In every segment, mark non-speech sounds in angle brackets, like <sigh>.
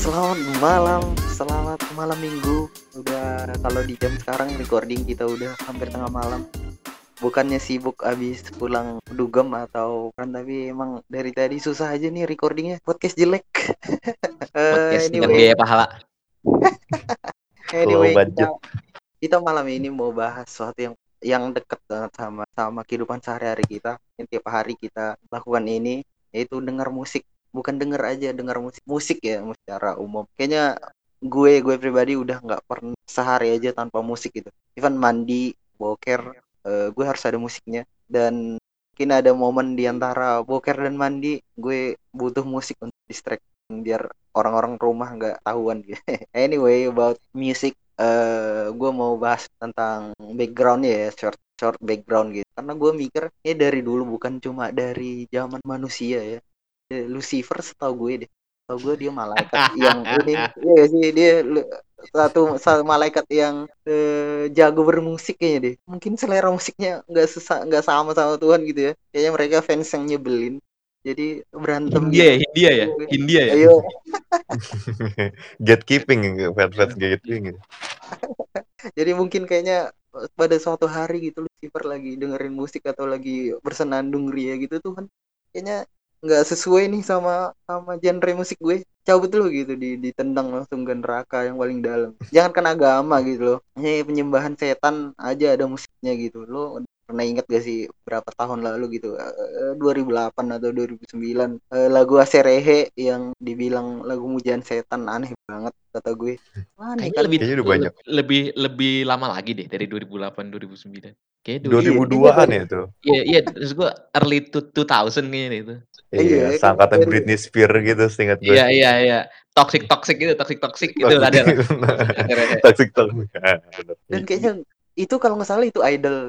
selamat malam, selamat malam minggu. Udah kalau di jam sekarang recording kita udah hampir tengah malam. Bukannya sibuk abis pulang dugem atau kan tapi emang dari tadi susah aja nih recordingnya podcast jelek. <laughs> Eh, Podcast dengan anyway, biaya pahala. <laughs> anyway kita, kita malam ini mau bahas sesuatu yang yang deket banget sama sama kehidupan sehari-hari kita. Yang tiap hari kita lakukan ini yaitu dengar musik. Bukan denger aja, dengar musik. Musik ya secara umum. Kayaknya gue gue pribadi udah nggak pernah sehari aja tanpa musik gitu. Even mandi, boker, eh, gue harus ada musiknya. Dan mungkin ada momen di antara boker dan mandi, gue butuh musik untuk distract biar orang-orang rumah nggak tahuan gitu. <laughs> anyway, about music, eh gue mau bahas tentang backgroundnya ya, short short background gitu. Karena gue mikir ya dari dulu bukan cuma dari zaman manusia ya. Eh, Lucifer setahu gue deh. Setahu gue dia malaikat <laughs> yang ini, iya sih dia satu, satu malaikat yang eh, jago bermusik kayaknya deh. Mungkin selera musiknya nggak sesa nggak sama sama Tuhan gitu ya. Kayaknya mereka fans yang nyebelin. Jadi berantem Hindia ya, gitu. Hindia ya, Hindia ya. Ayo, <laughs> gatekeeping fans fans gatekeeping gitu. <laughs> jadi mungkin kayaknya eh, pada suatu hari gitu Lucifer lagi dengerin musik atau lagi bersenandung ria gitu tuh kan kayaknya nggak sesuai nih sama sama genre musik gue cabut lu gitu di ditendang langsung ke neraka yang paling dalam. Jangan kan agama gitu loh. Ini penyembahan setan aja ada musiknya gitu. Lo pernah ingat gak sih berapa tahun lalu gitu eh, 2008 atau 2009 eh, lagu Aserehe yang dibilang lagu mujaan setan aneh banget kata gue aneh Kayaknya kan lebih Kayaknya udah banyak. lebih lebih lama lagi deh dari 2008 2009. Kayaknya 2002-an ya tuh. Iya, iya, terus gua early to 2000 kayaknya itu. Iya, Iya, seangkatan dari- Britney Spears gitu seingat gue. Iya, iya, iya. Toxic toxic gitu, toxic toxic gitu ada Toxic toxic. Dan kayaknya itu kalau nggak salah itu idol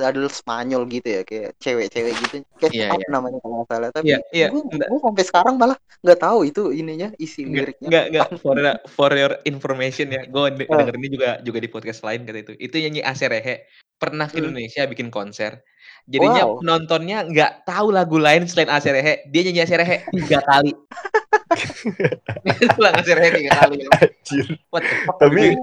idol Spanyol gitu ya kayak cewek-cewek gitu kayak Iya, apa iya. namanya kalau nggak salah tapi Iya, iya. gue, Nggak. gue sampai sekarang malah nggak tahu itu ininya isi liriknya enggak, enggak. <laughs> For, for your information ya, gue de- Ah. denger ini juga juga di podcast lain kata itu. Itu nyanyi Aserehe pernah ke Hmm. Indonesia bikin konser. Jadinya Wow. penontonnya nggak tahu lagu lain selain Aserehe. Dia nyanyi Aserehe tiga kali. <laughs> Ulang Aserehe tiga kali. Anjir. What the fuck? Tapi-.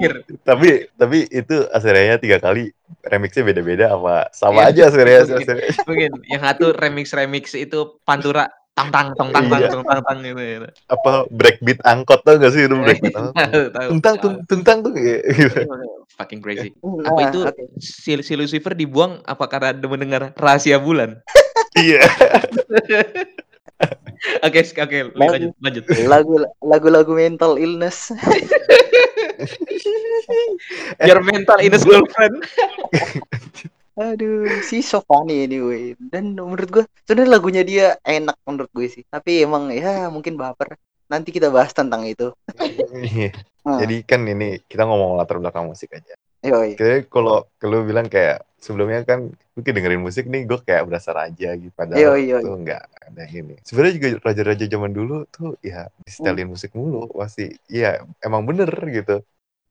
Tapi tapi itu aserenya tiga kali remixnya beda-beda apa sama Iya, aja aserenya mungkin. Mungkin yang satu remix remix itu Pantura tang tang tong tang tang Iya. tong tang tang gitu. gitu. apa breakbeat angkot tau gak sih itu breakbeat angkot? Tahu. Tungtang tung tungtang tuh gitu. Fucking crazy. Apa itu si, si Lucifer dibuang apa karena mendengar rahasia bulan? Iya. <laughs> Oke, oke, oke, lanjut, lanjut. lagu lagu-lagu mental illness <laughs> Your mental illness girlfriend. <laughs> aduh si so funny anyway dan menurut gue sebenarnya lagunya dia enak menurut gue sih tapi emang ya mungkin baper nanti kita bahas tentang itu Iya. Hmm. Jadi kan ini kita ngomong latar belakang musik aja. Yoi. Kalau kalau bilang kayak sebelumnya kan mungkin dengerin musik nih gue kayak berasa raja gitu padahal Yoi, yoi. tuh nggak ada ini. Sebenarnya juga raja-raja zaman dulu tuh ya Hmm. disetelin musik mulu pasti. Iya emang bener gitu.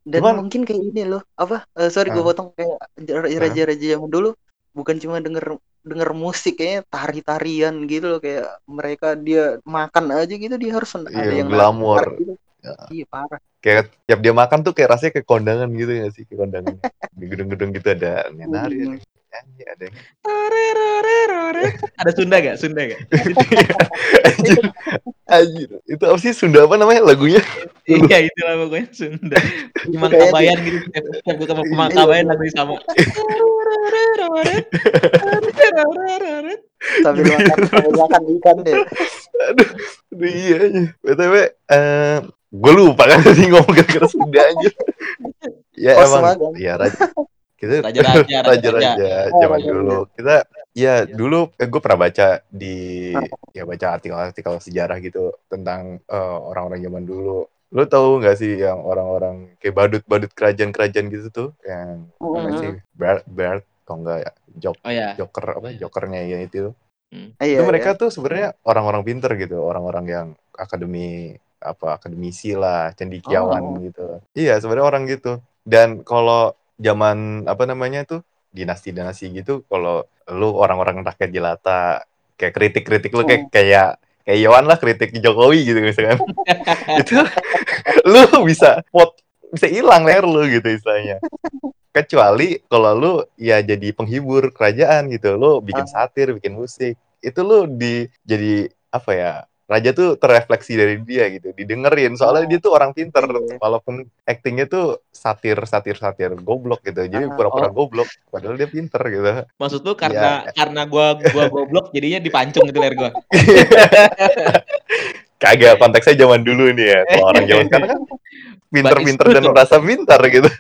Dan Cuman- mungkin kayak ini loh, apa? eh, sorry gue Ah. potong kayak jar- raja-raja zaman dulu bukan cuma denger denger musik kayaknya tari-tarian gitu loh kayak mereka dia makan aja gitu dia harus ada Iya, yang glamor. gitu. Ya. Iya parah. Kayak tiap dia makan tuh kayak rasanya kayak kondangan gitu ya sih kayak kondangan di gedung-gedung gitu ada yang nari, ada yang nyanyi, ada yang Ada Sunda gak? Sunda gak? anjir, <laughs> anjir. Itu apa sih Sunda apa namanya lagunya? Iya itu lah pokoknya Sunda. Kayaknya Kabayan gitu. Setiap setiap gue ke Imang Iya. Kabayan lagunya sama. Sambil makan <laughs> ikan deh. Aduh, aduh iya aja. BTW, eh gue lupa kan <laughs> tadi ngomong gara-gara Sunda aja. Ya Oh, emang, semangat. ya raja. Kita Raja-raja, raja-raja. <laughs> raja-raja Oh, zaman raja-raja. dulu. Kita ya dulu eh, gue pernah baca di ya baca artikel-artikel sejarah gitu tentang eh, orang-orang zaman dulu. Lo tahu nggak sih yang orang-orang kayak badut-badut kerajaan-kerajaan gitu tuh yang apa Mhm. sih Bert, Bert, kalau enggak ya Jok, Oh ya. Joker apa Jokernya ya itu Iya, itu mereka iya. tuh sebenarnya orang-orang pinter gitu orang-orang yang akademi apa akademisi lah cendikiawan Oh. gitu. Iya sebenarnya orang gitu. Dan kalau zaman apa namanya tuh dinasti-dinasti gitu kalau lu orang-orang rakyat jelata kayak kritik-kritik lu kayak kayak kayak Yohan lah kritik Jokowi gitu misalkan. <laughs> Itu lu bisa pot bisa hilang leher lu gitu istilahnya. Kecuali kalau lu ya jadi penghibur kerajaan gitu. Lu bikin satir bikin musik. Itu lu di jadi apa ya raja tuh terrefleksi dari dia gitu didengerin. Soalnya dia tuh orang pinter. Iya. walaupun actingnya tuh satir satir satir goblok gitu. Jadi Ah, pura-pura oh. goblok padahal dia pinter gitu. Maksud lu karena karena gua gua goblok jadinya dipancung gitu leher gua. <laughs> kagak konteksnya zaman dulu nih ya. Kalau orang zaman sekarang kan pinter-pinter dan merasa pintar gitu.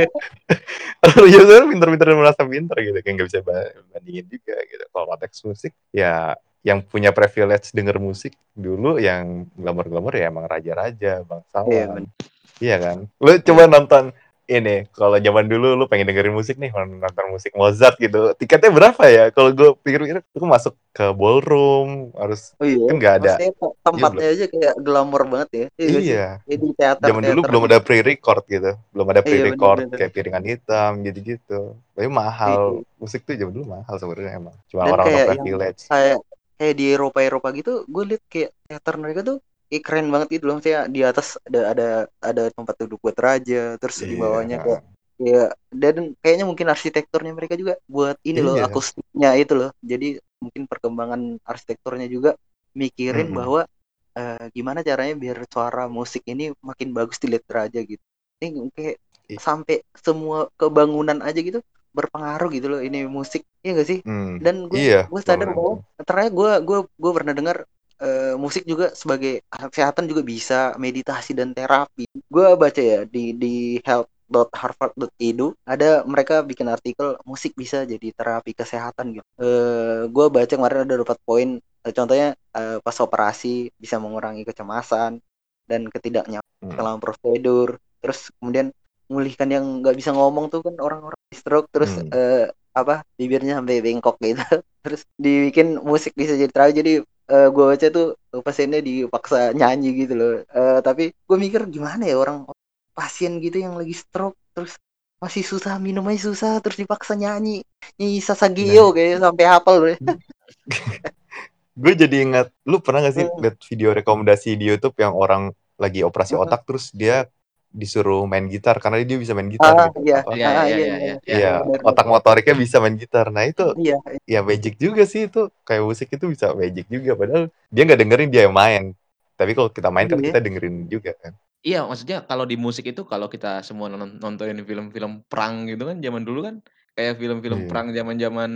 <laughs> Orang zaman pinter-pinter dan merasa pintar gitu. Kayak nggak bisa ba- bandingin juga gitu. Kalau konteks musik ya yang punya privilege denger musik dulu yang glamour-glamour ya emang raja-raja Iya, bangsawan bener. iya kan lu coba nonton ini kalau zaman dulu lu pengen dengerin musik nih nonton musik Mozart gitu tiketnya berapa ya kalau gue pikir-pikir aku masuk ke ballroom harus Oh iya. kan nggak ada tempatnya aja kayak glamor banget ya. Iya. sih? iya Kayak di teater. zaman dulu belum ada pre-record gitu belum ada Iya, pre-record bener-bener. kayak piringan hitam gitu-gitu tapi mahal Iya. musik tuh zaman dulu mahal sebenarnya emang cuma orang-orang privilege Kayak kayak di Eropa Eropa gitu, gue liat kayak teater mereka tuh kayak keren banget gitu loh. Maksudnya di atas ada ada ada tempat duduk buat raja, terus di Iya. bawahnya kayak ya dan kayaknya mungkin arsitekturnya mereka juga buat ini loh Iya. akustiknya itu loh. Jadi mungkin perkembangan arsitekturnya juga mikirin Mm-mm. bahwa eh, gimana caranya biar suara musik ini makin bagus dilihat raja gitu. Ini kayak sampai semua kebangunan aja gitu berpengaruh gitu loh ini musik. Iya gak sih? Hmm, Dan gue iya gue sadar bahwa ternyata gue gue gue pernah dengar eh, musik juga sebagai kesehatan juga bisa meditasi dan terapi. Gue baca ya di di health.harvard.edu ada mereka bikin artikel musik bisa jadi terapi kesehatan gitu. Eh gue baca kemarin ada dapat poin eh, contohnya eh, pas operasi bisa mengurangi kecemasan dan ketidaknyamanan Hmm. selama prosedur. Terus kemudian memulihkan yang nggak bisa ngomong tuh kan orang-orang stroke terus Hmm. eh, apa bibirnya sampai bengkok gitu <laughs> terus dibikin musik bisa jadi terapi jadi eh, gue baca tuh pasiennya dipaksa nyanyi gitu loh Eh, tapi gue mikir gimana ya orang pasien gitu yang lagi stroke terus masih susah minum aja susah terus dipaksa nyanyi nyanyi Sasagio kayak sampai hafal loh <laughs> gue jadi ingat lu pernah gak sih Hmm. lihat video rekomendasi di YouTube yang orang lagi operasi Hmm. otak terus dia disuruh main gitar karena dia bisa main gitar ah gitu iya Apa? Iya, ah, iya, iya, iya, iya. iya. Iya, benar, otak motoriknya bisa main gitar. Nah itu iya ya magic juga sih itu kayak musik itu bisa magic juga padahal dia nggak dengerin dia yang main tapi kalau kita main kan Iya. kita dengerin juga kan Iya, maksudnya kalau di musik itu kalau kita semua non- nontonin film-film perang gitu kan zaman dulu kan kayak film-film Iya. perang zaman-zaman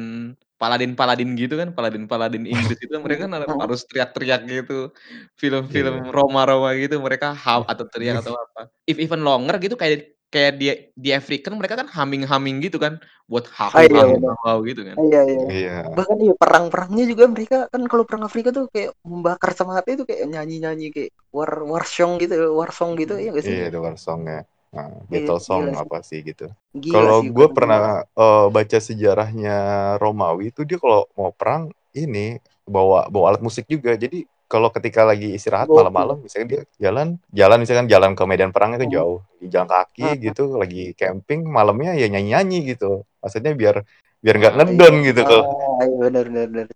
Paladin-Paladin gitu kan, Paladin-Paladin <laughs> Inggris itu mereka kan Hmm. harus teriak-teriak gitu. Film-film Iya. Roma-Roma gitu mereka hau <laughs> atau teriak atau apa. If even longer gitu kayak kayak di di African mereka kan humming-humming gitu kan buat hahu iya, hahu gitu kan. iya iya iya bahkan iya perang-perangnya juga mereka kan kalau perang Afrika tuh kayak membakar semangatnya itu kayak nyanyi-nyanyi kayak war war song gitu war song gitu ya gak sih iya ada war songnya nah, Iya, battle song gila apa sih gitu. Kalau gue pernah eh, baca sejarahnya Romawi itu dia kalau mau perang ini bawa bawa alat musik juga. Jadi kalau ketika lagi istirahat malam-malam misalnya dia jalan jalan misalkan jalan ke medan perangnya ke Hmm. jauh di jalan kaki Hmm. gitu lagi camping malamnya ya nyanyi-nyanyi gitu. Maksudnya biar biar nggak Ah, ngedon gitu ah, kalau iya benar benar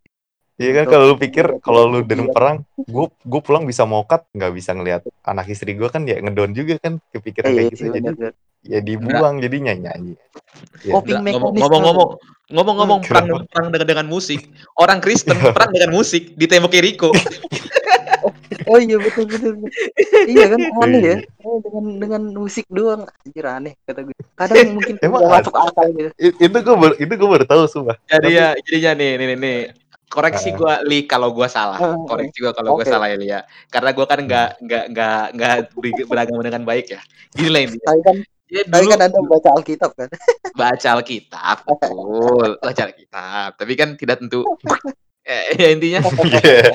Iya kan Untuk- kalau lu pikir kalau lu Iya. dalam perang, gue gue pulang bisa mokat nggak bisa ngelihat anak istri gue kan ya ngedon juga kan kepikiran iya kayak sih gitu jadi benar benar ya dibuang jadi nyanyi nyanyi. Iya. Mekanisme. ngomong-ngomong ngomong-ngomong Hmm, perang perang dengan, dengan musik. Orang Kristen <laughs> perang dengan musik di tembok Jericho. <laughs> oh iya betul betul, betul. iya kan <laughs> aneh ya Eh, dengan dengan musik doang anjir aneh kata gue kadang mungkin Emang masuk akal gitu itu gue itu gue baru tahu sumpah. Jadi ya jadinya nih nih nih, nih. Koreksi gua Li kalau gua salah. Ah, Koreksi gua kalau gua Oke. salah ya Li ya. Karena gua kan nggak nggak nggak nggak ber- beragama dengan baik ya. Gini lah intinya. tapi kan Dia tapi dulu kan anda baca Alkitab kan <laughs> baca Alkitab, betul. Baca Alkitab. Tapi kan tidak tentu <laughs> eh, ya intinya Iya.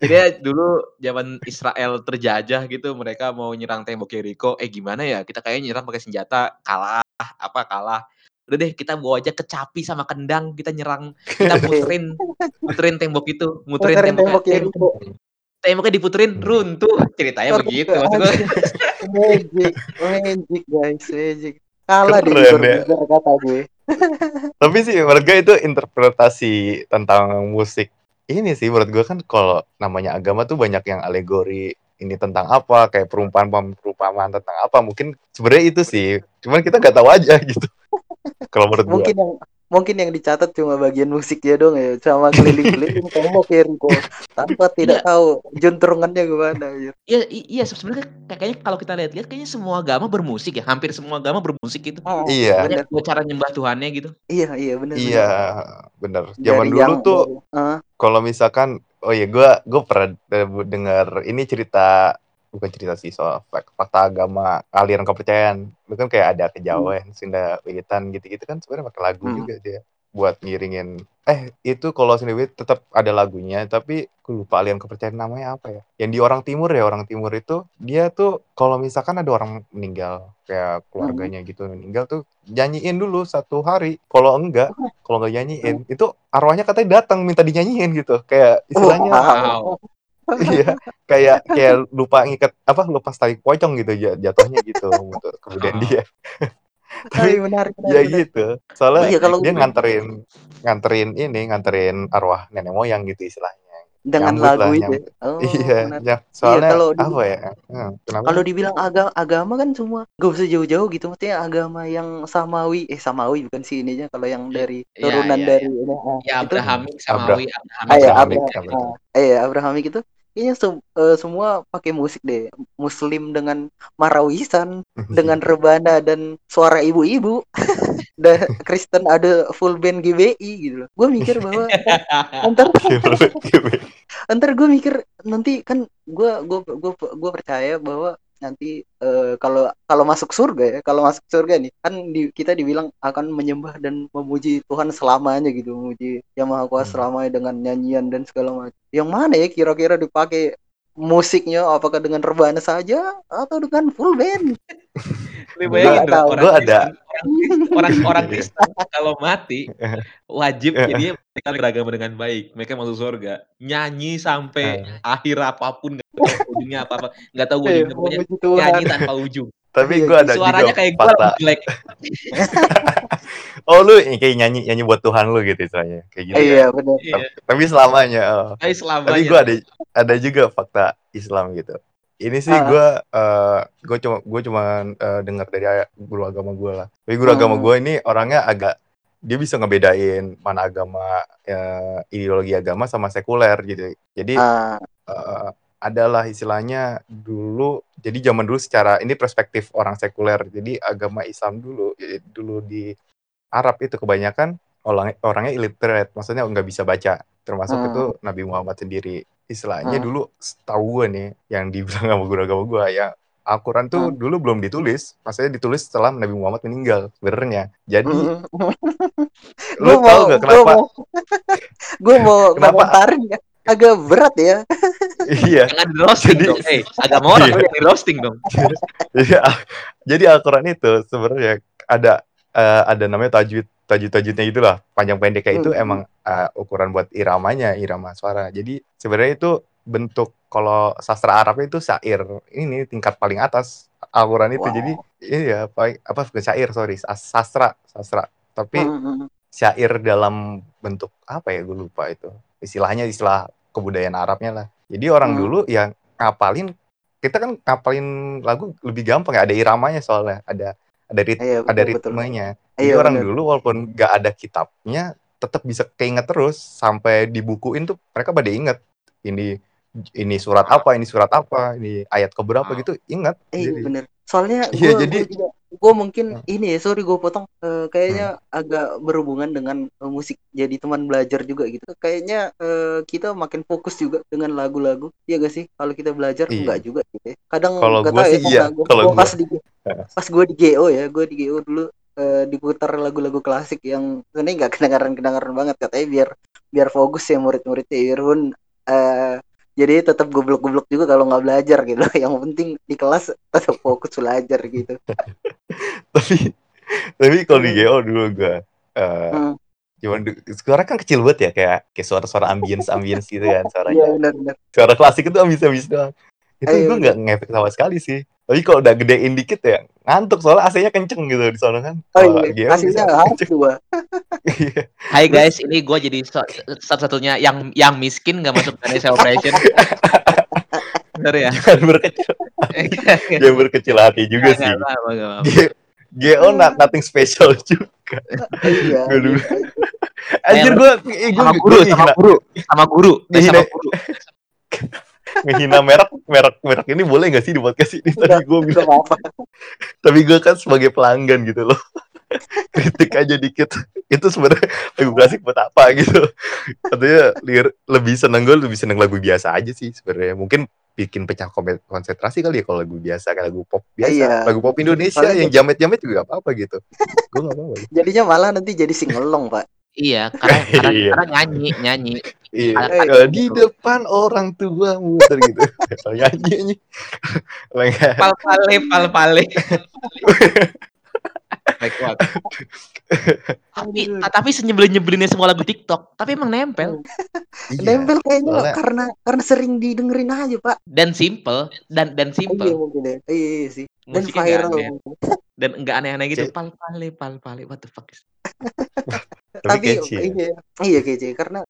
Jadi ya dulu zaman Israel terjajah gitu, mereka mau nyerang tembok Jericho. Eh gimana ya? Kita kayaknya nyerang pakai senjata, kalah, apa kalah. Udah deh kita bawa aja kecapi sama kendang, kita nyerang, kita muterin, <laughs> muterin tembok itu, muterin, Muterin tembok, tembok Jericho. temboknya diputerin, runtuh. Ceritanya begitu. Maksud gua, <laughs> magic magic guys magic kalah di ya. kata gue <laughs> Tapi sih menurut gue itu interpretasi tentang musik ini sih menurut gue kan kalau namanya agama tuh banyak yang alegori ini tentang apa kayak perumpamaan perumpamaan tentang apa mungkin sebenarnya itu sih cuman kita nggak tahu aja gitu kalau menurut gue mungkin yang mungkin yang dicatat cuma bagian musiknya dong ya sama keliling-keliling <laughs> kamu Kiriko tanpa tidak Iya. tahu juntrungannya gimana ya. Iya, iya sebenarnya kayaknya kalau kita lihat-lihat kayaknya semua agama bermusik ya, hampir semua agama bermusik gitu. Oh, Iya. Banyak bener. cara nyembah Tuhannya gitu. iya iya benar iya bener Dari zaman dulu yang- tuh ah, kalau misalkan oh iya gue gue pernah de- dengar ini cerita bukan cerita sih soal fak- fakta agama aliran kepercayaan. Itu kan kayak ada kejawen Sunda Wiwitan gitu-gitu kan sebenarnya pakai lagu Hmm. juga dia buat ngiringin. Eh itu kalau Sunda Wiwit tetap ada lagunya tapi gue lupa aliran kepercayaan namanya apa ya. Yang di orang timur ya orang timur itu dia tuh kalau misalkan ada orang meninggal kayak keluarganya gitu meninggal tuh nyanyiin dulu satu hari. Kalau enggak kalau nggak nyanyiin itu arwahnya katanya datang minta dinyanyiin gitu. Kayak istilahnya Wow. Iya kayak kayak lupa ngikat apa lupa tali pocong gitu ja- jatuhnya gitu untuk kemudian Oh. dia. <laughs> Tapi <laughs> menarik, ya gitu soalnya Iya, kalau dia gue- nganterin nganterin ini nganterin arwah nenek moyang gitu istilahnya dengan Nyambut lagu lah, itu. nyambut. Oh, iya ya soalnya kalau apa ya Hmm, kenapa Kalau dibilang agama, agama kan semua gak usah jauh-jauh gitu. Maksudnya agama yang samawi, eh samawi bukan sih ininya. Kalau yang dari Iya, turunan iya, dari ini, ah, Ya itu, Abrahamik, Samawi, Abrahamik, ah, ya, Abrahamik, Abraham, Abrahamik. ah, eh, Abrahamik itu kayaknya sem- eh, semua pakai musik deh. Muslim dengan marawisan, <laughs> dengan rebana dan suara ibu-ibu. <laughs> Dan Kristen ada full band GBI gitu loh. Gue mikir bahwa <laughs> ntar ntar gue mikir nanti kan gue gue gue gue percaya bahwa nanti eh, kalau kalau masuk surga ya kalau masuk surga nih kan di, kita dibilang akan menyembah dan memuji Tuhan selamanya gitu memuji yang maha kuasa Hmm. selamanya dengan nyanyian dan segala macam yang mana ya kira-kira dipakai musiknya apakah dengan rebana saja atau dengan full band Gua bayangin ada- dong, orang gua ada. Kristen, orang orang, orang Iya. Kristen kalau mati wajib Iya. jadinya mereka beragama dengan baik, mereka masuk surga, nyanyi sampai Eh. akhir apa pun nggak tahu ujungnya apa apa, nggak tahu ujungnya pokoknya nyanyi tanpa ujung. Tapi Iya, gue ada Suaranya juga kayak gue jelek. <laughs> oh lu kayak nyanyi nyanyi buat Tuhan lu gitu istilahnya kayak gitu Eh, kan? iya benar Iya, tapi selamanya oh. tapi Tapi selamanya. gue ada ada juga fakta Islam gitu. Ini sih Ah. gue gue cuma gue cuma eh, dengar dari guru agama gue lah. Tapi guru Hmm. agama gue ini orangnya agak dia bisa ngebedain mana agama eh, ideologi agama sama sekuler gitu. Jadi Ah, eh, adalah istilahnya dulu jadi zaman dulu secara ini perspektif orang sekuler. Jadi agama Islam dulu dulu di Arab itu kebanyakan orang orangnya illiterate, maksudnya nggak bisa baca. Termasuk Hmm. itu Nabi Muhammad sendiri. Istilahnya Hmm. dulu setahu gue nih yang dibilang sama guru agama gue ya Al-Quran tuh Hmm. dulu belum ditulis, maksudnya ditulis setelah Nabi Muhammad meninggal sebenarnya. Jadi lu gue tahu mau nggak gue kenapa? mau <laughs> gue mau Kenapa? Agak berat ya <laughs> iya. Jangan di roasting Jadi- dong. Eh, agama orang Iya. yang di roasting dong. <laughs> Iya, jadi Al-Quran itu sebenarnya ada eh, ada namanya tajwid tajwid tajwidnya itulah panjang pendeknya itu Hmm. emang eh, ukuran buat iramanya irama suara. Jadi sebenarnya itu bentuk kalau sastra Arabnya itu syair ini tingkat paling atas Al-Quran itu. Wow. Jadi iya paling apa bukan syair sorry sas- sastra sastra tapi Hmm, syair dalam bentuk apa ya gue lupa itu istilahnya istilah kebudayaan Arabnya lah jadi orang Hmm. dulu yang ngapalin kita kan ngapalin lagu lebih gampang ya ada iramanya soalnya ada ada rit Iya, ada betul, betul. ritmenya jadi Iya, orang benar. dulu walaupun gak ada kitabnya tetap bisa keinget terus sampai dibukuin tuh mereka pada inget ini ini surat apa ini surat apa ini ayat keberapa gitu ingat Iya jadi bener. Soalnya <laughs> Iya, gue jadi- juga gue mungkin Hmm. ini ya sorry gue potong Eh, kayaknya agak berhubungan dengan eh, musik jadi teman belajar juga gitu. Kayaknya eh, kita makin fokus juga dengan lagu-lagu. Iya gak sih? Kalau kita belajar Iya. enggak juga gitu. ya. Kadang Kalau gua tahu sih ya, iya, kalau pas di pas gue di GO ya, gue di GO dulu eh, diputar lagu-lagu klasik yang sebenarnya nggak <laughs> kedengaran-kedengaran banget katanya biar biar fokus ya murid-muridnya Irun eh jadi tetap goblok-goblok juga kalau nggak belajar gitu. <laughs> Yang penting di kelas tetap fokus belajar gitu. <laughs> Tapi tapi kalau di GO dulu gue eh Hmm. cuman suara kan kecil banget ya kayak kayak suara-suara ambience ambience gitu kan <laughs> iya suaranya. benar benar suara klasik itu ambience ambience doang. Itu Iya, gue nggak ngefek sama sekali sih Tapi kalau udah gedein dikit ya ngantuk soalnya AC-nya kenceng gitu di sana kan. Oh iya, <laughs> kenceng. gua. Iya. Hai guys, ini gue jadi so- satu-satunya yang yang miskin nggak masuk Indonesia Operation. <laughs> Bener ya? Jangan berkecil, <laughs> jangan berkecil hati juga sih. Nggak apa-apa, nggak apa-apa. G- GO not, nothing special juga. Iya. Aduh. iya. Anjir gue, gue, Sama guru, sama guru, sama guru, eh, sama guru. Ngehina merek, merek, merek ini boleh gak sih di podcast ini? Tadi gue bilang, apa? tapi gue kan sebagai pelanggan gitu loh. <laughs> Kritik aja dikit. Itu sebenarnya lagu klasik buat apa gitu. Katanya lebih seneng gue lebih seneng lagu biasa aja sih sebenarnya. Mungkin bikin pecah konsentrasi kali ya kalau lagu biasa kayak lagu pop biasa, Iya. lagu pop Indonesia Paling- yang jamet-jamet juga gak apa-apa gitu. Gue gak apa-apa. Jadinya malah nanti jadi singelong, Pak. Iya, karena karena, <laughs> Iya. karena nyanyi, nyanyi. Iya, eh, di gitu. depan orang tua muter gitu. Nyanyi nyanyi. Pal pale, pal pale. Baik banget. tapi tapi senyebelin nyebelinnya semua lagu TikTok, tapi emang nempel Iya. Nempel kayaknya soalnya- karena karena sering didengerin aja, Pak. dan simple dan dan Iya simple. mungkin ya. Iya, iya sih. Dan viral. mungkin. dan enggak aneh-aneh gitu. Cek. Pal pale, pal pale, what the fuck is Tapi Tapi catchy ya. iya, iya kece karena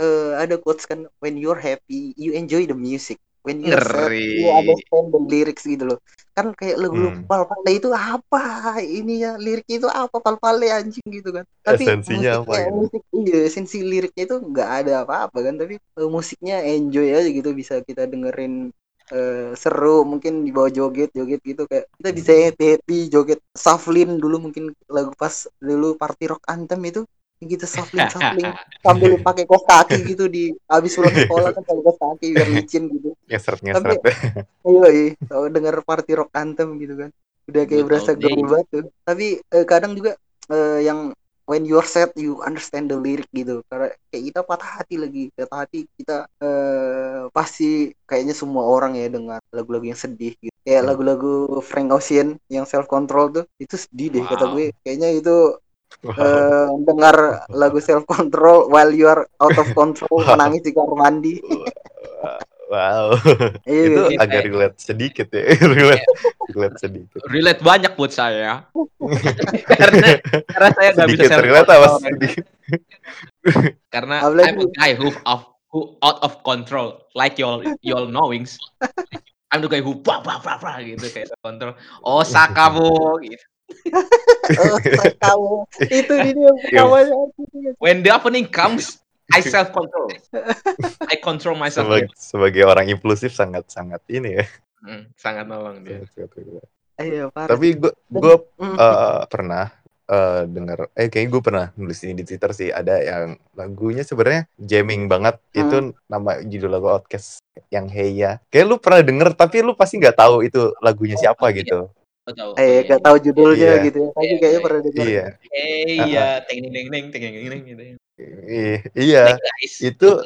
eh, ada quotes kan when you're happy you enjoy the music. When you're sad you understand the lyrics gitu loh. Kan kayak lagu Hmm. pal-pale itu apa? Ini ya liriknya itu apa pal-pale anjing gitu kan. Tapi Esensinya apa musiknya, gitu. musik iya esensi liriknya itu nggak ada apa-apa kan tapi eh, musiknya enjoy aja gitu bisa kita dengerin eh, seru mungkin dibawa joget joget gitu kayak kita bisa happy happy joget shuffling dulu mungkin lagu pas dulu party rock anthem itu kita shuffling shuffling <laughs> sambil pakai kos kaki gitu di habis pulang sekolah kan pakai kos kaki biar licin gitu. Ngesret ngesret. <laughs> iya iya kalau denger party rock anthem gitu kan. Udah kayak berasa gaul banget tuh. Tapi eh, kadang juga eh, yang when you're sad you understand the lyric gitu. Karena kayak kita patah hati lagi patah hati kita eh, pasti kayaknya semua orang ya dengar lagu-lagu yang sedih gitu. Kayak Hmm. lagu-lagu Frank Ocean yang self control tuh itu sedih deh kata Wow. gue. Kayaknya itu Wow. eh, dengar lagu self control while you are out of control Wow. <laughs> menangis di kamar mandi Wow. Iya, itu iya. agak relate sedikit ya. relate, relate sedikit. relate banyak buat saya. <laughs> karena karena saya nggak bisa self relate apa sedikit? Karena I'm a guy who of who out of control, like y'all y'all knowings. I'm the guy who bah bah bah bah gitu kayak control. Oh Sakamu gitu. Oh saya tahu itu <laughs> dia yang pertamanya When the opening comes, I self control. <laughs> I control myself. Sebagai, sebagai orang impulsif sangat sangat ini ya. Hmm, sangat nolong dia. Iya, parah. Tapi gue gue Mm. eh, pernah eh denger eh kayaknya gue pernah nulis ini di Twitter sih ada yang lagunya sebenarnya jamming banget itu nama judul lagu Outcast yang Hey Ya kayak lu pernah denger tapi lu pasti nggak tahu itu lagunya siapa gitu Oh, tahu. eh gak tahu judulnya Iya. gitu ya tapi Iya, kayaknya iya. pernah dengar iya Hey ya, ting ting ting ting ting ting ting gitu. I- iya itu-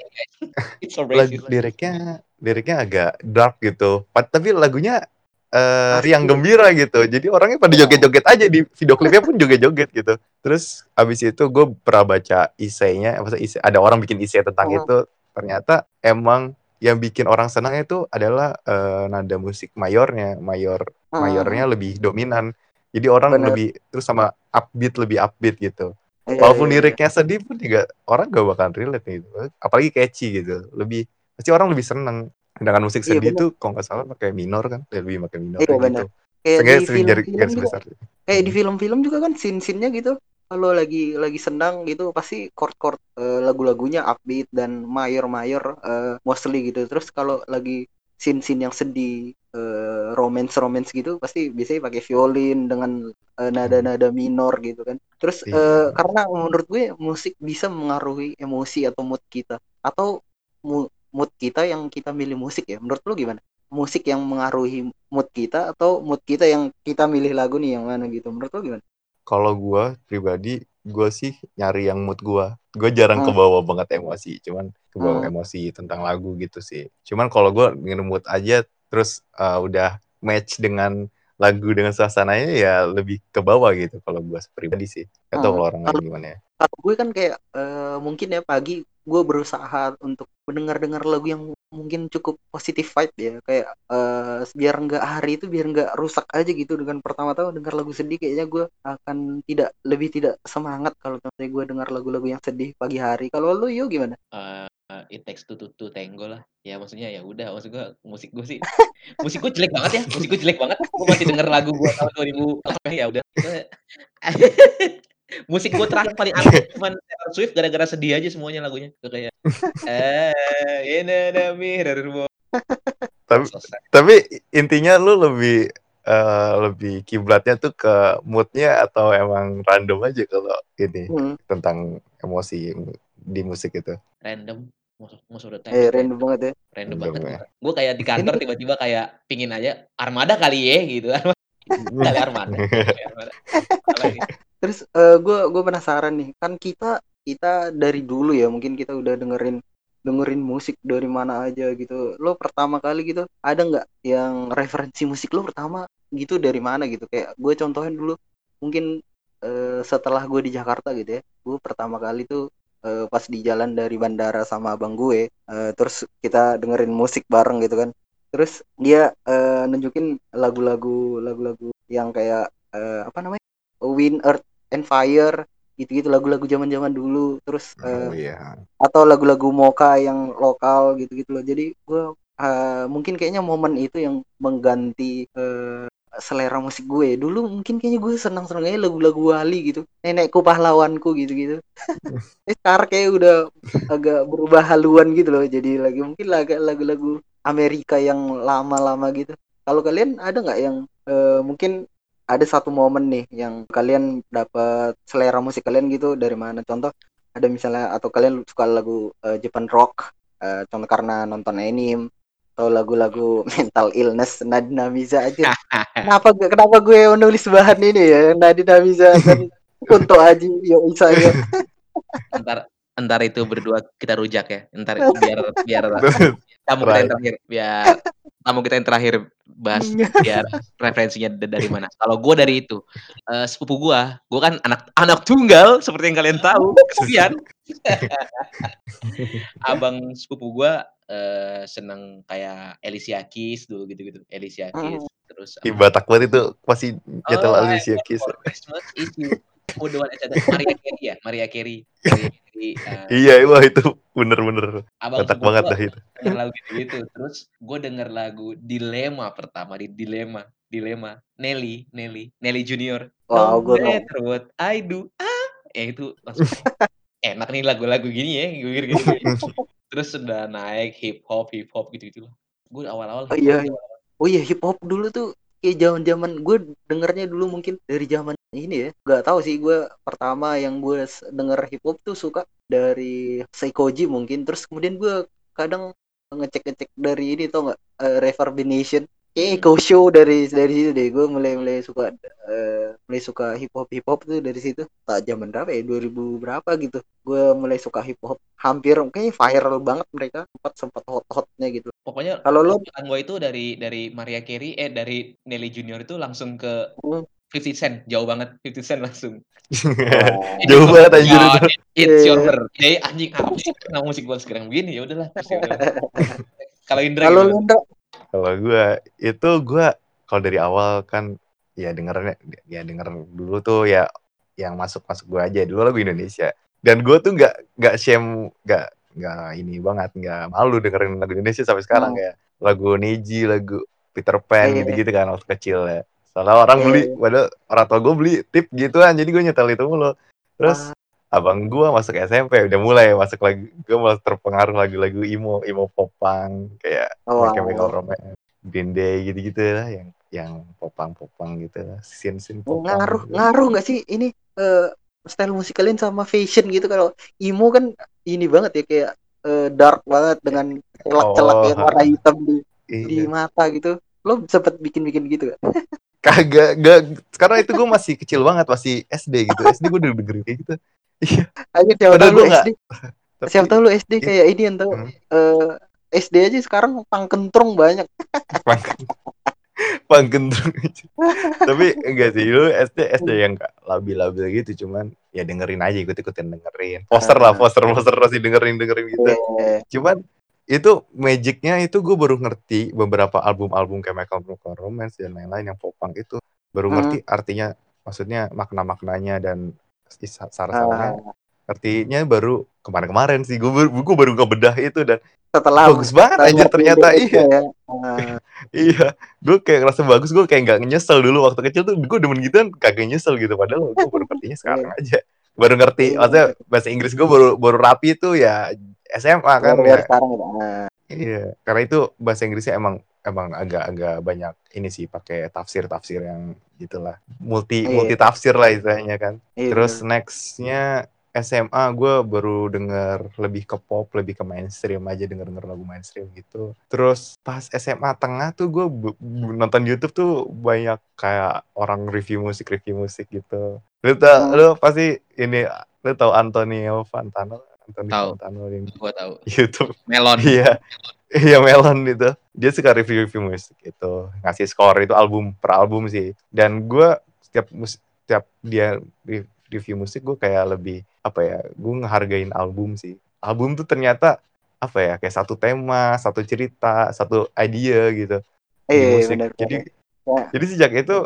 lagu liriknya liriknya agak dark gitu tapi lagunya eh Asli. riang gembira gitu jadi orangnya pada joget-joget aja di video klipnya pun joget-joget gitu terus abis itu gue pernah baca isainya isai, ada orang bikin isai tentang Oh. itu ternyata emang yang bikin orang senang itu adalah eh, nada musik mayornya mayor. Mayornya lebih dominan. Jadi orang Bener. lebih terus sama upbeat lebih upbeat gitu. Iya, walaupun iya. liriknya sedih pun juga orang gak bakal relate gitu. Apalagi catchy gitu. Lebih pasti orang lebih seneng. Dengan musik Iya, sedih itu kalau nggak salah pakai minor kan? Lebih pakai minor Iya, gitu. Kayak Seenggaknya di jari film-film garis juga. besar. Kayak di film-film juga kan scene-scene-nya gitu. Kalau lagi lagi senang gitu pasti chord-chord eh, lagu-lagunya upbeat dan mayor-mayor eh, mostly gitu. Terus kalau lagi scene-scene yang sedih eh, romance-romance gitu pasti biasanya pakai violin dengan eh, nada-nada minor gitu kan. Terus Iya. eh, karena menurut gue musik bisa mengaruhi emosi atau mood kita atau mu- mood kita yang kita milih musik ya. Menurut lu gimana? Musik yang mengaruhi mood kita atau mood kita yang kita milih lagu nih yang mana gitu? Menurut lu gimana? Kalau gua pribadi gua sih nyari yang mood gua. Gua jarang Hmm. kebawa banget emosi cuman kebawa Hmm. emosi tentang lagu gitu sih. Cuman kalau ingin mood aja terus uh, udah match dengan lagu dengan suasananya ya lebih ke bawah gitu kalau gua pribadi sih. Gak tau Hmm. kalau orang lain gimana ya. kalau gue kan kayak eh, mungkin ya pagi gue berusaha untuk mendengar-dengar lagu yang mungkin cukup positif vibe ya. Kayak eh biar nggak hari itu biar nggak rusak aja gitu. Dengan pertama-tama dengar lagu sedih kayaknya gue akan tidak lebih tidak semangat kalau misalnya gue dengar lagu-lagu yang sedih pagi hari. Kalau lu yo gimana Eh, it takes two to to tango lah. Ya maksudnya ya udah, maksud gue musik gue sih <laughs> musik gue jelek banget ya, musik gue jelek banget. Gue masih denger lagu gue tahun 2000 ya udah. <laughs> musik gue terakhir paling aneh cuman Taylor Swift gara-gara sedih aja semuanya lagunya. Tuh kayak eh ini ada mirror Tapi tapi intinya lu lebih eh, lebih kiblatnya tuh ke moodnya atau emang random aja kalau ini Hmm, tentang emosi di musik itu. Random. Most, most of the time eh random banget ya random Random banget. ya. Gue kayak di kantor tiba-tiba kayak pingin aja armada kali ya gitu. <laughs> kali armada. Armada. Terus gue gue penasaran nih kan kita kita dari dulu ya mungkin kita udah dengerin dengerin musik dari mana aja gitu lo pertama kali gitu ada nggak yang referensi musik lo pertama gitu dari mana gitu kayak gue contohin dulu mungkin eh, setelah gue di Jakarta gitu ya gue pertama kali tuh eh, pas di jalan dari bandara sama abang gue eh, terus kita dengerin musik bareng gitu kan. Terus dia eh, nunjukin lagu-lagu lagu-lagu yang kayak eh, apa namanya? Wind Earth and Fire gitu-gitu lagu-lagu zaman-zaman dulu. Terus eh, Oh iya. atau lagu-lagu Moka yang lokal gitu-gitu loh. Jadi gue eh, mungkin kayaknya momen itu yang mengganti eh, selera musik gue. Dulu mungkin kayaknya gue senang-senang aja lagu-lagu Wali gitu. Nenekku pahlawanku gitu-gitu. <laughs> Sekarang kayak udah agak berubah haluan gitu loh. Jadi lagi mungkin lagu-lagu Amerika yang lama-lama gitu. Kalau kalian ada nggak yang eh, mungkin ada satu momen nih yang kalian dapat selera musik kalian gitu? Dari mana? Contoh ada misalnya atau kalian suka lagu eh, Japan rock eh, contoh karena nonton anime atau lagu-lagu <laughs> mental illness Nadina Miza aja kenapa gue kenapa gue menulis bahan ini ya Nadina Miza dan untuk Aji yo saya Ntar ntar itu berdua kita rujak ya. Ntar biar biar <laughs> tamu kita yang terakhir biar tamu kita yang terakhir bahas biar referensinya da- dari mana. Kalau gue dari itu eh, sepupu gue, gue kan anak anak tunggal seperti yang kalian tahu. Kesian. <laughs> Abang sepupu gue eh, seneng kayak Alicia Keys dulu gitu-gitu. Alicia Keys terus Ih, Batak banget itu pasti nyetel Oh, Alicia I Keys. Oh, is ada Maria Carey ya, Maria Carey. Maria Carey. eh, Iya, wah itu bener-bener Batak banget dah itu. lagu gitu Terus gue denger lagu Dilema pertama di Dilema, Dilema. Nelly, Nelly, Nelly Junior. Wow, no gua nggak- matter what I do, ah, ya itu langsung <laughs> enak nih lagu-lagu gini ya, gue gitu. <laughs> Terus sudah naik hip hop, hip hop gitu gitu Gue awal-awal Oh, hip iya. Oh iya hip hop dulu tuh kayak zaman-zaman gue dengernya dulu mungkin dari zaman ini ya. Gak tahu sih gue pertama yang gue denger hip hop tuh suka dari Seikoji mungkin. Terus kemudian gue kadang ngecek-ngecek dari ini tau nggak eh, Reverb. Kayak Hmm. Go Show dari dari situ deh. Gue mulai mulai suka eh, mulai suka hip hop hip hop tuh dari situ. Tak zaman berapa ya 2000 berapa gitu. Gue mulai suka hip hop. Hampir kayaknya viral banget mereka sempat sempat hot hotnya gitu. Pokoknya Kalau lo gue itu dari dari Maria Carey eh dari Nelly Junior itu langsung ke Hmm. 50 Cent, jauh banget 50 Cent langsung. <laughs> Jauh banget anjir Ya, itu. It's your birthday anjing apa sih kenapa musik gue sekarang begini ya udahlah. ya. <laughs> Kalau Indra kalau gimana? Kalau gue itu gue kalau dari awal kan ya dengernya ya denger dulu tuh ya yang masuk masuk gue aja dulu lagu Indonesia dan gue tuh nggak nggak shame nggak nggak ini banget nggak malu dengerin lagu Indonesia sampai sekarang Hmm. kayak lagu Neji lagu Peter Pan Iya. gitu-gitu kan waktu kecil ya soalnya orang Iya, beli iya. padahal orang tua gue beli tip gituan jadi gue nyetel itu mulu terus. Abang gue masuk SMP udah mulai masuk lagi gue malah terpengaruh lagu-lagu emo emo popang kayak Oh, wow. Chemical Romance Green Day gitu-gitu lah yang yang popang-popang gitu lah scene-scene popang ngaruh gitu. ngaruh nggak sih ini eh, style musik kalian sama fashion gitu kalau emo kan ini banget ya kayak eh, dark banget dengan celak-celak Oh, yang warna hitam di di Iya. mata gitu lo sempet bikin-bikin gitu gak? <laughs> kagak gak karena itu gue masih kecil banget masih SD gitu SD gue udah dengerin kayak gitu iya Ayo siapa tahu lu SD <laughs> tapi siapa tahu lu SD Iya. kayak ini yang tahu Hmm. eh, SD aja sekarang pang kentrung banyak <laughs> pang pang gendrung aja. tapi enggak sih lu SD SD yang labil-labil gitu cuman ya dengerin aja ikut-ikutin dengerin poster lah Ah. poster poster masih dengerin dengerin gitu Eh, cuman itu magicnya itu gue baru ngerti beberapa album-album kayak Michael Chemical Romance dan lain-lain yang pop punk itu baru Hmm. ngerti artinya maksudnya makna-maknanya dan syarat-syaratnya Ah, artinya baru kemarin-kemarin sih gue baru, gue baru ngebedah itu dan setelah bagus banget setelah aja ternyata iya ya. Ah, <laughs> iya gue kayak ngerasa bagus gue kayak nggak nyesel dulu waktu kecil tuh gue demen gitu kan kagak nyesel gitu padahal gue baru <laughs> ngertinya sekarang aja baru ngerti Iya. maksudnya bahasa Inggris gue baru baru rapi tuh ya SMA kan ya. baru sekarang. Ah, Iya, karena itu bahasa Inggrisnya emang emang agak-agak banyak ini sih pakai tafsir-tafsir yang gitulah multi Iya. multi tafsir lah istilahnya kan. iya, Terus nextnya SMA gue baru denger lebih ke pop, lebih ke mainstream aja denger denger lagu mainstream gitu. Terus pas SMA tengah tuh gue nonton YouTube tuh banyak kayak orang review musik review musik gitu. Lu tau, Hmm. lu pasti ini lu tau Antonio Fantano? Antonio Tahu. Fantano yang Gua tahu. <laughs> YouTube. Melon. Iya, <laughs> iya Melon itu. Dia suka review-review musik itu, ngasih skor itu album per album sih. Dan gue setiap mus setiap dia re- review musik gue kayak lebih apa ya, gue ngehargain album sih. Album tuh ternyata apa ya, kayak satu tema, satu cerita, satu idea gitu di Iya, musik. bener, Jadi Ya. jadi sejak itu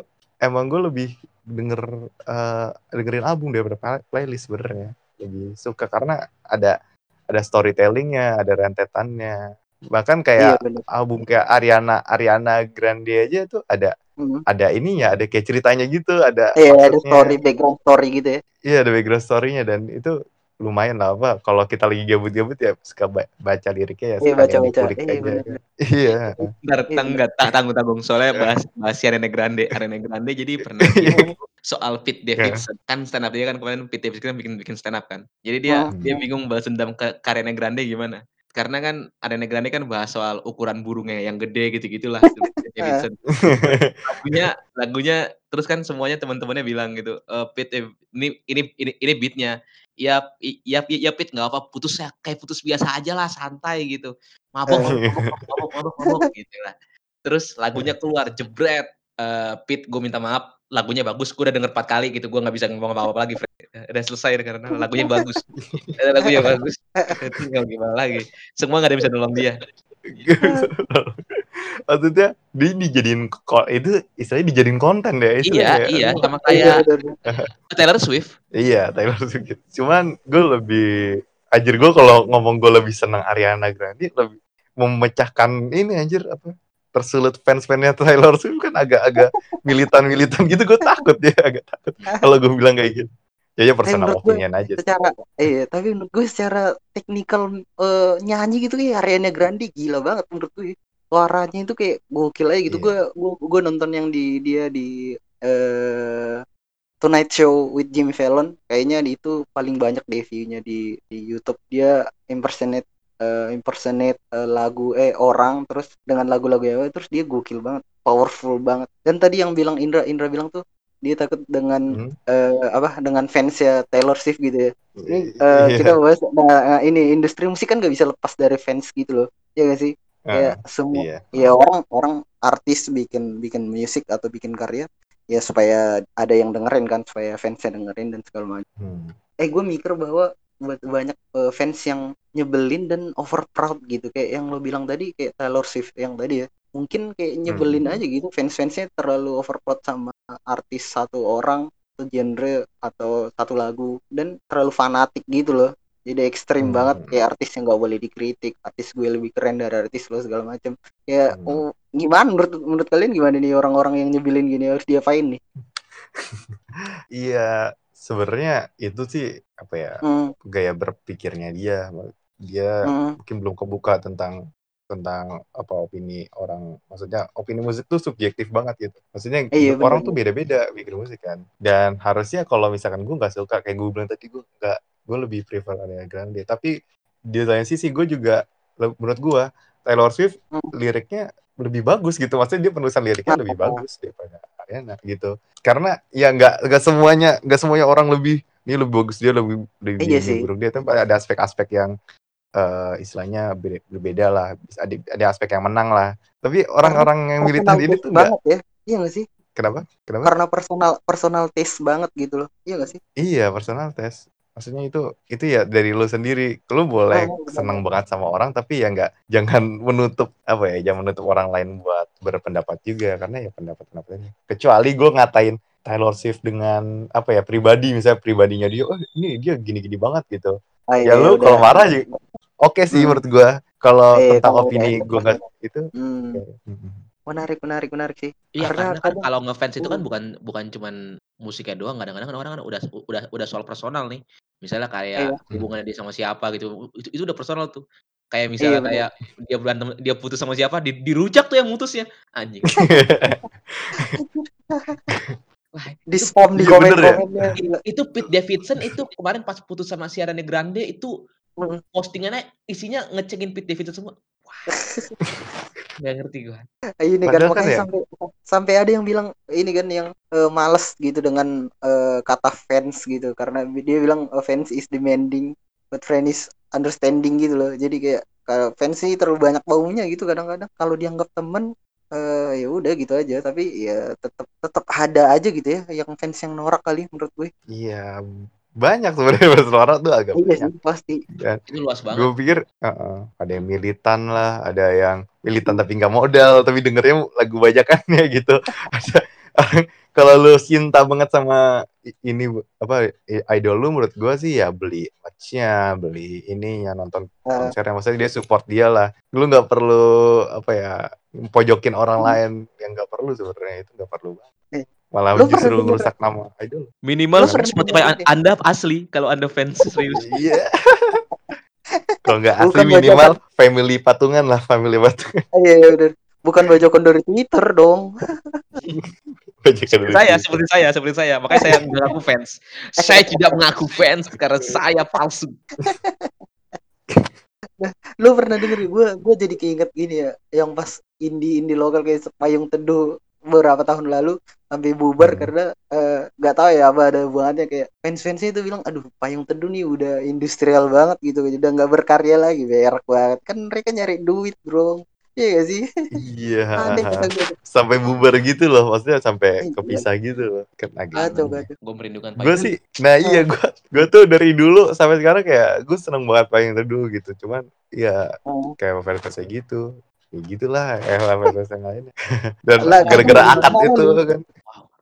emang gue lebih denger eh, dengerin album daripada play- playlist sebenarnya. Lebih suka karena ada ada storytellingnya, ada rentetannya. Bahkan Iya, kayak bener. album kayak Ariana Ariana Grande aja tuh ada Hmm. ada ininya, ada kayak ceritanya gitu, ada Iya, ada story background story gitu ya. Iya, ada background story-nya dan itu lumayan lah apa kalau kita lagi gabut-gabut ya suka ba- baca liriknya ya Iya, baca-baca. dikulik Iya, aja. Iya. Bentar, Iya, enggak, tak tanggung tanggung soalnya bahas bahas Ariana Grande. Ariana Grande jadi pernah <laughs> Iya. soal Pete Davidson kan stand up dia kan kemarin Pete Davidson kan bikin bikin stand up kan. Jadi dia Hmm. dia bingung balas dendam ke Ariana Grande gimana. Karena kan Ariana Grande kan bahas soal ukuran burungnya yang gede gitu-gitulah Davidson. <laughs> lagunya lagunya terus kan semuanya teman-temannya bilang gitu eh Pit eh, ini ini ini ini beatnya. Ya ya ya, ya Pit nggak apa putus ya kayak putus biasa aja lah santai gitu. Mabok mabok mabok mabok mabok, mabok gitu lah. Terus lagunya <laughs> keluar jebret. Eh Pit gue minta maaf lagunya bagus gue udah denger empat kali gitu gue nggak bisa ngomong apa-apa lagi Fred. udah selesai karena lagunya <laughs> bagus lagunya bagus tinggal gimana lagi semua nggak ada yang bisa nolong dia <laughs> Maksudnya dia dijadiin itu istilahnya dijadiin konten deh iya istilahnya ya. iya sama Iya, kayak bener. <laughs> Taylor Swift Iya, Taylor Swift. Cuman gue lebih anjir gue kalau ngomong gue lebih senang Ariana Grande lebih memecahkan ini anjir apa tersulut fans-fansnya Taylor Swift kan agak-agak militan-militan gitu gue takut ya agak takut kalau gue bilang kayak gitu. Ya ya personal gue opinion aja. secara iya tapi menurut gue secara teknikal eh, nyanyi gitu kayak Ariana Grande gila banget menurut gue suaranya itu kayak gokil aja gitu Iya. gue gue gue nonton yang di dia di eh Tonight Show with Jimmy Fallon kayaknya di itu paling banyak deh view-nya di di YouTube dia impersonate eh, impersonate eh, lagu eh orang terus dengan lagu-lagu yang terus dia gokil banget powerful banget dan tadi yang bilang Indra Indra bilang tuh dia takut dengan Hmm. eh, apa dengan fansnya Taylor Swift gitu ya ini Iya. eh, <laughs> kita bahas nah, ini industri musik kan gak bisa lepas dari fans gitu loh ya gak sih Ah, kayak semua iya. ya orang orang artis bikin bikin musik atau bikin karya ya supaya ada yang dengerin kan supaya fansnya dengerin dan segala macam Hmm. eh gue mikir bahwa banyak eh, fans yang nyebelin dan over proud gitu. Kayak yang lo bilang tadi kayak Taylor Swift yang tadi ya. Mungkin kayak nyebelin Hmm. aja gitu. Fans-fansnya terlalu over proud sama artis satu orang atau genre atau satu lagu. Dan terlalu fanatik gitu loh. Jadi ekstrim Hmm. banget. Kayak artis yang nggak boleh dikritik. Artis gue lebih keren dari artis lo segala macam ya Hmm. oh gimana menurut menurut kalian gimana nih orang-orang yang nyebelin gini? Harus diapain nih? <laughs> Iya, sebenarnya itu sih apa ya hmm, gaya berpikirnya dia. Dia hmm, mungkin belum kebuka tentang tentang apa opini orang maksudnya opini musik tuh subjektif banget gitu maksudnya Iya, hidup orang bener. tuh beda-beda bikin musik kan dan harusnya kalau misalkan gue nggak suka kayak gue bilang tadi gue nggak gue lebih prefer Ariana Grande tapi di lain sisi gue juga menurut gue Taylor Swift Hmm. liriknya lebih bagus gitu. Maksudnya dia penulisan liriknya lebih Ah. bagus daripada Ariana gitu. Karena ya nggak nggak semuanya nggak semuanya orang lebih ini lebih bagus dia lebih lebih Iya lebih buruk. Dia tapi ada aspek-aspek yang eh, istilahnya beda- berbeda lah. Ada, ada aspek yang menang lah. Tapi orang-orang yang militan ini taste tuh banget ya. Iya gak sih? Kenapa? Kenapa? Karena personal personal taste banget gitu loh. Iya gak sih? Iya personal test maksudnya itu itu ya dari lu sendiri. Lu boleh Oh, senang banget sama orang tapi ya nggak jangan <laughs> menutup apa ya jangan menutup orang lain buat berpendapat juga karena ya pendapat pendapatnya kecuali gue ngatain Taylor Swift dengan apa ya pribadi misalnya pribadinya dia oh ini dia gini-gini banget gitu. Ah, ya iya, lu kalau marah juga oke sih Hmm. menurut gue kalau Eh, tentang opini gue nggak itu Hmm, mm, menarik, menarik, menarik sih. Iya Karena karena kan kalau ngefans itu kan Hmm. bukan bukan cuman musiknya doang, kadang-kadang kan orang kan udah udah udah soal personal nih. Misalnya kayak Iya. hubungannya dia sama siapa gitu, itu itu udah personal tuh. Kayak Iya, misalnya bener. kayak dia berantem dia putus sama siapa, di dirujak tuh yang mutusnya. Anjing. <laughs> Wah, Di itu spam di Iya, bener ya? itu Pete Davidson itu kemarin pas putus sama si Ariana Grande itu. Postingannya isinya ngecekin Pete Davidson semua. Wah. <laughs> Nggak ngerti gua. ini kan kan makanya ya- sampai sampai ada yang bilang ini kan yang eh, males gitu dengan eh, kata fans gitu. Karena dia bilang eh, fans is demanding but friend is understanding gitu loh. Jadi kayak kalau fans sih terlalu banyak baunya gitu kadang-kadang. Kalau dianggap temen eh, ya udah gitu aja. Tapi ya tetap tetap ada aja gitu ya yang fans yang norak kali menurut gue. Iya banyak sebenarnya bersuara tuh agak iya banyak. pasti. Kan Itu luas banget. gue pikir uh-uh, ada yang militan lah ada yang militan tapi nggak modal tapi dengernya lagu bajakannya <laughs> gitu. Ada kalau lu cinta banget sama ini apa idol lu menurut gue sih ya beli merch-nya beli ininya nonton Eh, konsernya. Maksudnya dia support dia lah. Lu nggak perlu apa ya pojokin orang Hmm. lain yang nggak perlu sebenarnya. Itu nggak perlu banget. Eh, malah lu pernah justru merusak nama idol. Minimal Lu Spotify an-? Anda asli kalau Anda fans serius. <laughs> iya. Kalau nggak asli Bukan minimal family patungan lah family patungan. <laughs> Iya iya bener. Bukan bajokan dari Twitter dong. <laughs> Seperti saya, seperti saya, seperti saya. Makanya saya mengaku fans. Saya tidak mengaku fans karena saya palsu. lu pernah denger gue gue jadi keinget gini ya. Yang pas indie indie lokal kayak payung teduh beberapa tahun lalu sampai bubar Hmm. karena eh, nggak tahu ya apa ada hubungannya kayak fans fansnya itu bilang aduh payung teduh nih udah industrial banget gitu udah nggak berkarya lagi berak banget kan mereka nyari duit bro iya gak sih Iya, <laughs> sampai bubar gitu loh, maksudnya sampai Iya. kepisah gitu loh. Kan aneh. kacau Gue merindukan Gue sih, nah iya gue gue tuh dari dulu sampai sekarang kayak gue seneng banget payung teduh gitu. Cuman ya Oh. kayak fans kayak gitu. Ya gitulah kayak fans yang lainnya. Dan gara-gara akad itu kan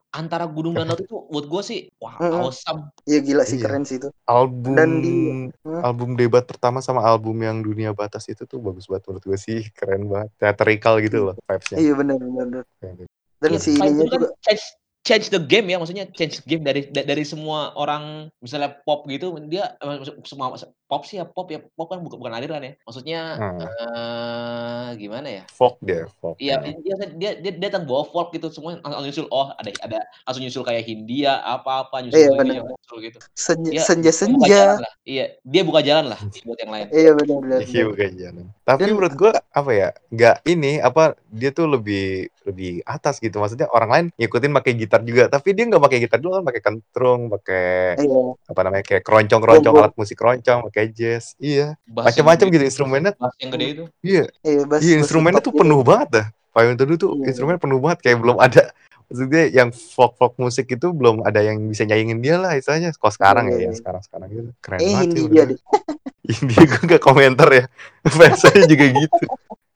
Antara Gunung dan Laut itu buat gue sih wah Mm-mm. awesome. iya gila sih Iya. keren sih itu album Dan di- Hmm. album debat pertama sama album yang dunia batas itu tuh bagus banget menurut gue sih keren banget theatrical gitu loh vibesnya iya bener bener bener. Kayak gitu. dan Iya, si ininya itu kan juga change change the game ya maksudnya change the game dari da- dari semua orang misalnya pop gitu dia eh, semua pop sih ya pop ya pop kan bukan bukan aliran ya maksudnya Hmm. eh gimana ya folk dia folk Iya, ya. dia dia dia dia datang bawa folk gitu semua langsung nyusul oh ada ada langsung nyusul kayak Hindia apa-apa nyusul Iya, ini, benar. nyusul gitu. senja Dia senja buka senja. Iya, dia buka jalan lah <laughs> buat yang lain. iya benar benar Iya bukan jalan. Tapi Dan- menurut gua apa ya? Nggak ini apa dia tuh lebih lebih atas gitu. Maksudnya orang lain ngikutin pakai gitar juga, tapi dia nggak pakai gitar dulu kan pakai kentrung, pakai iya apa namanya kayak keroncong-keroncong Bongo. alat musik keroncong, pakai jazz. Iya, macam-macam gitu instrumennya. bass yang gede itu. Iya, iya bass iya instrumennya tuh gitu. penuh banget dah. Payung teduh tuh Iya. instrumennya penuh banget kayak belum ada maksudnya yang folk folk musik itu belum ada yang bisa nyaingin dia lah istilahnya. Kalau sekarang Iya, ya, yang iya. sekarang sekarang gitu. Keren eh banget sih. Deh gue. <laughs> India gue gak komentar ya <laughs> fans saya juga gitu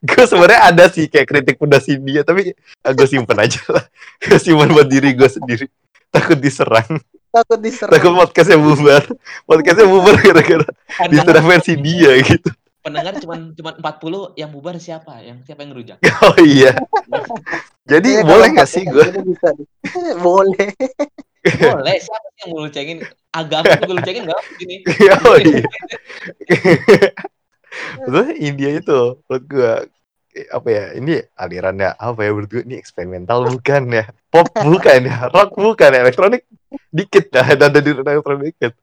gue sebenarnya ada sih kayak kritik pedas India tapi gue simpen aja lah <laughs> gue simpen buat diri gue sendiri takut diserang takut diserang. Takut podcastnya bubar. Podcastnya bubar gara-gara diserang versi dia gitu. Pendengar cuma cuma 40 yang bubar siapa? Yang siapa yang ngerujak? <laughs> oh iya. Jadi Kayaknya boleh kalau gak sih pakai gue <laughs> boleh. Boleh, siapa sih yang mau lucengin? Agama juga lucengin enggak gini. <laughs> oh iya. Maksudnya India itu menurut gue apa ya ini alirannya apa ya menurut gue ini eksperimental bukan ya? Pop bukan ya? Rock bukan ya? Elektronik dikit dah <laughs> ada di elektronik dikit.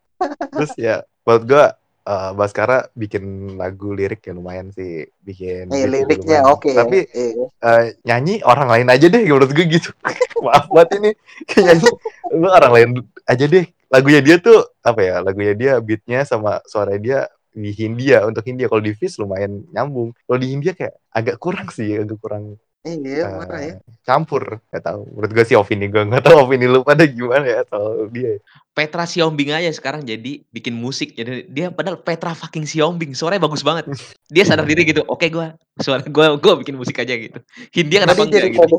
Terus ya menurut gue eh, Baskara bikin lagu lirik yang lumayan sih. Bikin eh liriknya oke. Tapi eh, eh, nyanyi orang lain aja deh menurut gue gitu. <laughs> Maaf banget ini. <laughs> Nyanyi lu orang lain aja deh. Lagunya dia tuh apa ya lagunya dia beatnya sama suara dia di Hindia. Untuk Hindia kalau di Fizz lumayan nyambung. Kalau di Hindia kayak agak kurang sih agak kurang Iya, Eh, marah ya. campur nggak tahu menurut gue sih opini gue nggak tahu opini lu pada gimana ya soal dia Petra Siombing aja sekarang jadi bikin musik. Jadi dia padahal Petra fucking Siombing, suaranya bagus banget. Dia sadar diri gitu. Oke gua suara gua gua bikin musik aja gitu. Hindia kenapa enggak gitu? <laughs>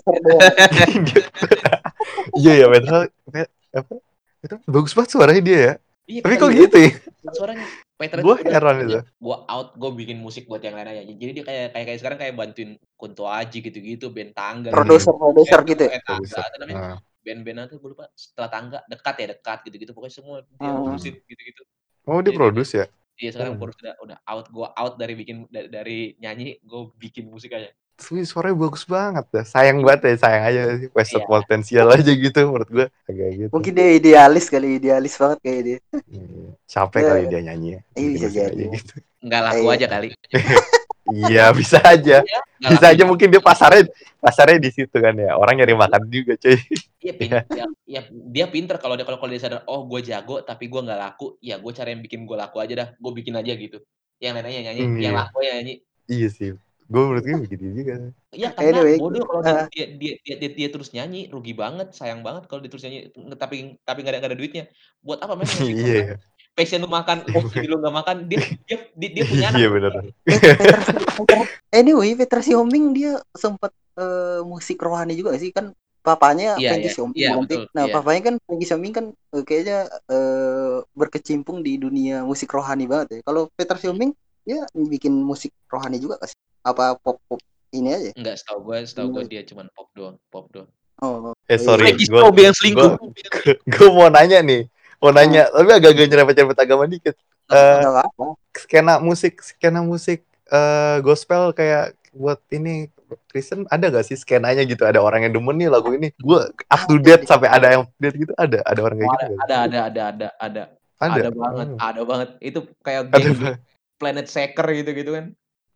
<laughs> iya ya Petra Pet- apa Petra bagus banget suaranya dia ya Iya, tapi kok gitu ya suaranya Tuh udah- heran itu. Gua out, gua bikin musik buat yang lain aja. Jadi dia kayak kayak, kayak sekarang kayak bantuin Kunto Aji gitu-gitu, band tangga. Produser produser gitu ya. Eh, tangga, namanya? Nah. Band-band apa gue lupa. Setelah tangga dekat ya dekat gitu-gitu. Pokoknya semua dia Hmm. produksi gitu-gitu. oh dia Jadi- produce ya Iya sekarang Hmm. udah udah out gua out dari bikin dari, dari nyanyi, gue bikin musik aja. Wih, suaranya bagus banget dah. Sayang banget ya, sayang aja sih. Wasted Iya. potensial aja gitu menurut gue. Agak gitu. Mungkin dia idealis kali, idealis banget kayak dia. Hmm, Capek Iya. kali dia nyanyi. ya. Iya, bisa jadi. gitu. Nggak laku Iya. aja kali. <laughs> Iya, bisa aja. Nggak Bisa laku aja mungkin dia pasarnya pasarnya di situ kan ya. Orang nyari makan juga, cuy. Iya, pin, ya, ya, dia pinter kalau dia kalau kalau dia sadar oh gue jago tapi gue nggak laku ya gue cara yang bikin gue laku aja dah gue bikin aja gitu yang lainnya nyanyi Hmm, yang iya. laku ya nyanyi Iya sih. Gue menurut gue begitu juga. ya karena Anyway, bodoh kalau dia, ah. dia, dia, dia, dia, dia terus nyanyi rugi banget sayang banget kalau dia terus nyanyi tapi tapi nggak ada nggak ada duitnya buat apa main musik <laughs> Iya. Lu kan passion lu makan <laughs> oh jadi lu nggak makan dia dia dia, dia punya <laughs> anak Iya benar. Petra, anyway, Petra Siombing dia sempat eh, musik rohani juga sih kan papanya Iya, Frankie iya. Siombing Iya, betul, Nah, iya. papanya kan Frankie Siombing kan eh, kayaknya eh, berkecimpung di dunia musik rohani banget ya. Kalau Petra Siombing dia bikin musik rohani juga gak sih? Apa pop pop ini aja? nggak setahu gue setahu gue Hmm. dia cuman pop doang pop doang Oh, Eh sorry, Frankie gue yang selingkuh gue <laughs> mau nanya nih. Mau nanya, tapi agak-agak nyerempet-nyerempet agama dikit. Eh, apa. skena musik skena musik eh, gospel kayak buat ini Kristen ada gak sih skenanya gitu ada orang yang demen nih lagu ini gue up to date sampai ada yang up to date gitu ada ada orang kayak Oh, gitu ada, ada ada ada ada ada ada ada banget Hmm. ada banget itu kayak ada geng banget. Planet Shaker gitu gitu kan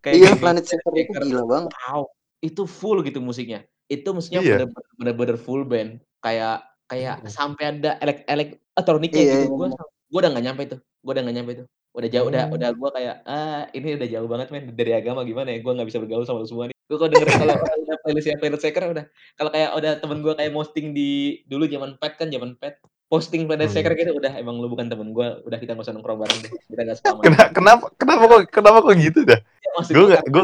kayak Iya, Planet Shaker itu gila banget. wow itu full gitu musiknya itu musiknya Iya. bener-bener full band kayak kayak Hmm. sampai ada elek elektroniknya Iya, gitu iya. gue gue udah nggak nyampe itu gue udah nggak nyampe itu udah jauh udah Hmm. udah gue kayak ah ini udah jauh banget men dari agama gimana ya gue nggak bisa bergaul sama lu semua nih gue kalau denger kalau <laughs> udah playlist yang Planet Shaker udah kalau kayak udah temen gue kayak posting di dulu zaman pet kan zaman pet posting Planet Hmm. Shaker gitu udah emang lu bukan temen gue udah kita nggak usah nongkrong bareng deh kita nggak sama <laughs> Kena- kenapa kenapa kok kenapa kok gitu dah? Gue gue nggak gue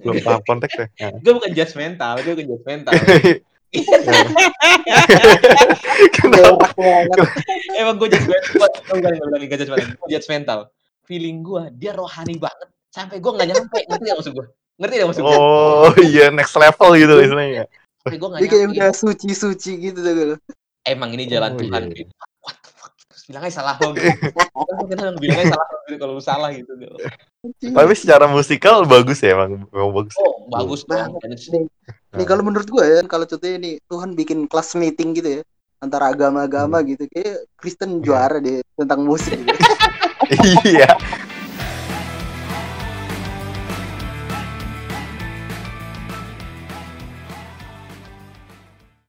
belum paham konteksnya <laughs> Nah. gue bukan judgmental gue bukan judgmental <laughs> kenapa? Berak banget. emang gue judgmental gue enggak enggak enggak judgmental gue judgmental feeling gue dia rohani banget. Sampai gue nggak nyampe. Ngerti gak maksud gue ngerti gak maksud gue oh iya next level gitu istilahnya. Sampai gue nggak Dia kayak nyampe. udah suci-suci gitu tuh gue. Emang ini jalan Oh, Tuhan iya. gitu. what the fuck terus bilang aja salah lo gitu Terus kita bilang aja salah gitu kalau lu salah gitu tapi secara musikal bagus ya emang memang bagus oh bagus Banget. dong Dan- Nih, nih kalau menurut gue ya, kalau contohnya nih Tuhan bikin kelas meeting gitu ya antara agama-agama gitu, kayak Kristen juara deh tentang musik. Gitu. <laughs> iya